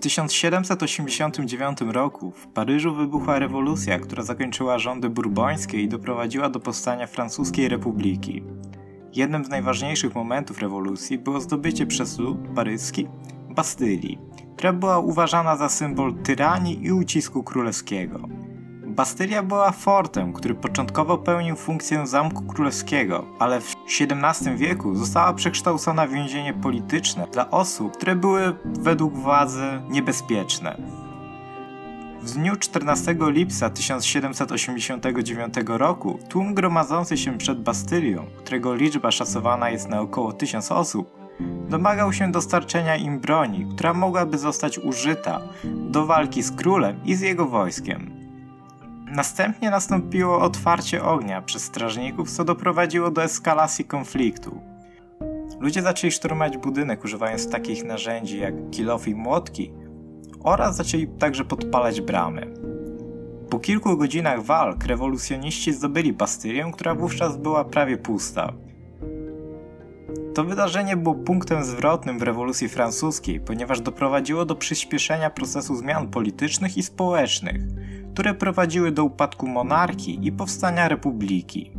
1789 roku w Paryżu wybuchła rewolucja, która zakończyła rządy burbońskie i doprowadziła do powstania Francuskiej Republiki. Jednym z najważniejszych momentów rewolucji było zdobycie przez lud paryski Bastylii, która była uważana za symbol tyranii i ucisku królewskiego. Bastylia była fortem, który początkowo pełnił funkcję zamku królewskiego, ale w XVII wieku została przekształcona w więzienie polityczne dla osób, które były według władzy niebezpieczne. W dniu 14 lipca 1789 roku tłum gromadzący się przed Bastylią, którego liczba szacowana jest na około 1000 osób, domagał się dostarczenia im broni, która mogłaby zostać użyta do walki z królem i z jego wojskiem. Następnie nastąpiło otwarcie ognia przez strażników, co doprowadziło do eskalacji konfliktu. Ludzie zaczęli szturmować budynek używając takich narzędzi jak kilof i młotki oraz zaczęli także podpalać bramy. Po kilku godzinach walk rewolucjoniści zdobyli Bastylię, która wówczas była prawie pusta. To wydarzenie było punktem zwrotnym w rewolucji francuskiej, ponieważ doprowadziło do przyspieszenia procesu zmian politycznych i społecznych, które prowadziły do upadku monarchii i powstania republiki.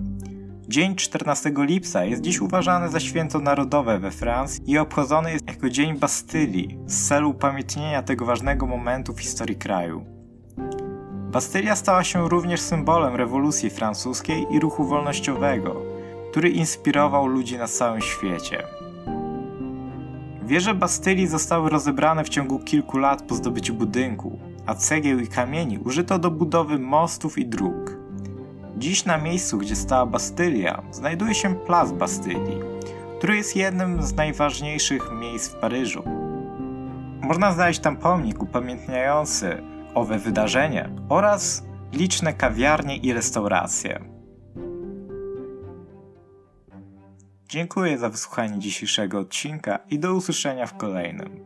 Dzień 14 lipca jest dziś uważany za święto narodowe we Francji i obchodzony jest jako Dzień Bastylii z celu upamiętnienia tego ważnego momentu w historii kraju. Bastylia stała się również symbolem rewolucji francuskiej i ruchu wolnościowego, który inspirował ludzi na całym świecie. Wieże Bastylii zostały rozebrane w ciągu kilku lat po zdobyciu budynku, a cegieł i kamieni użyto do budowy mostów i dróg. Dziś na miejscu, gdzie stała Bastylia, znajduje się Plac Bastylii, który jest jednym z najważniejszych miejsc w Paryżu. Można znaleźć tam pomnik upamiętniający owe wydarzenie oraz liczne kawiarnie i restauracje. Dziękuję za wysłuchanie dzisiejszego odcinka i do usłyszenia w kolejnym.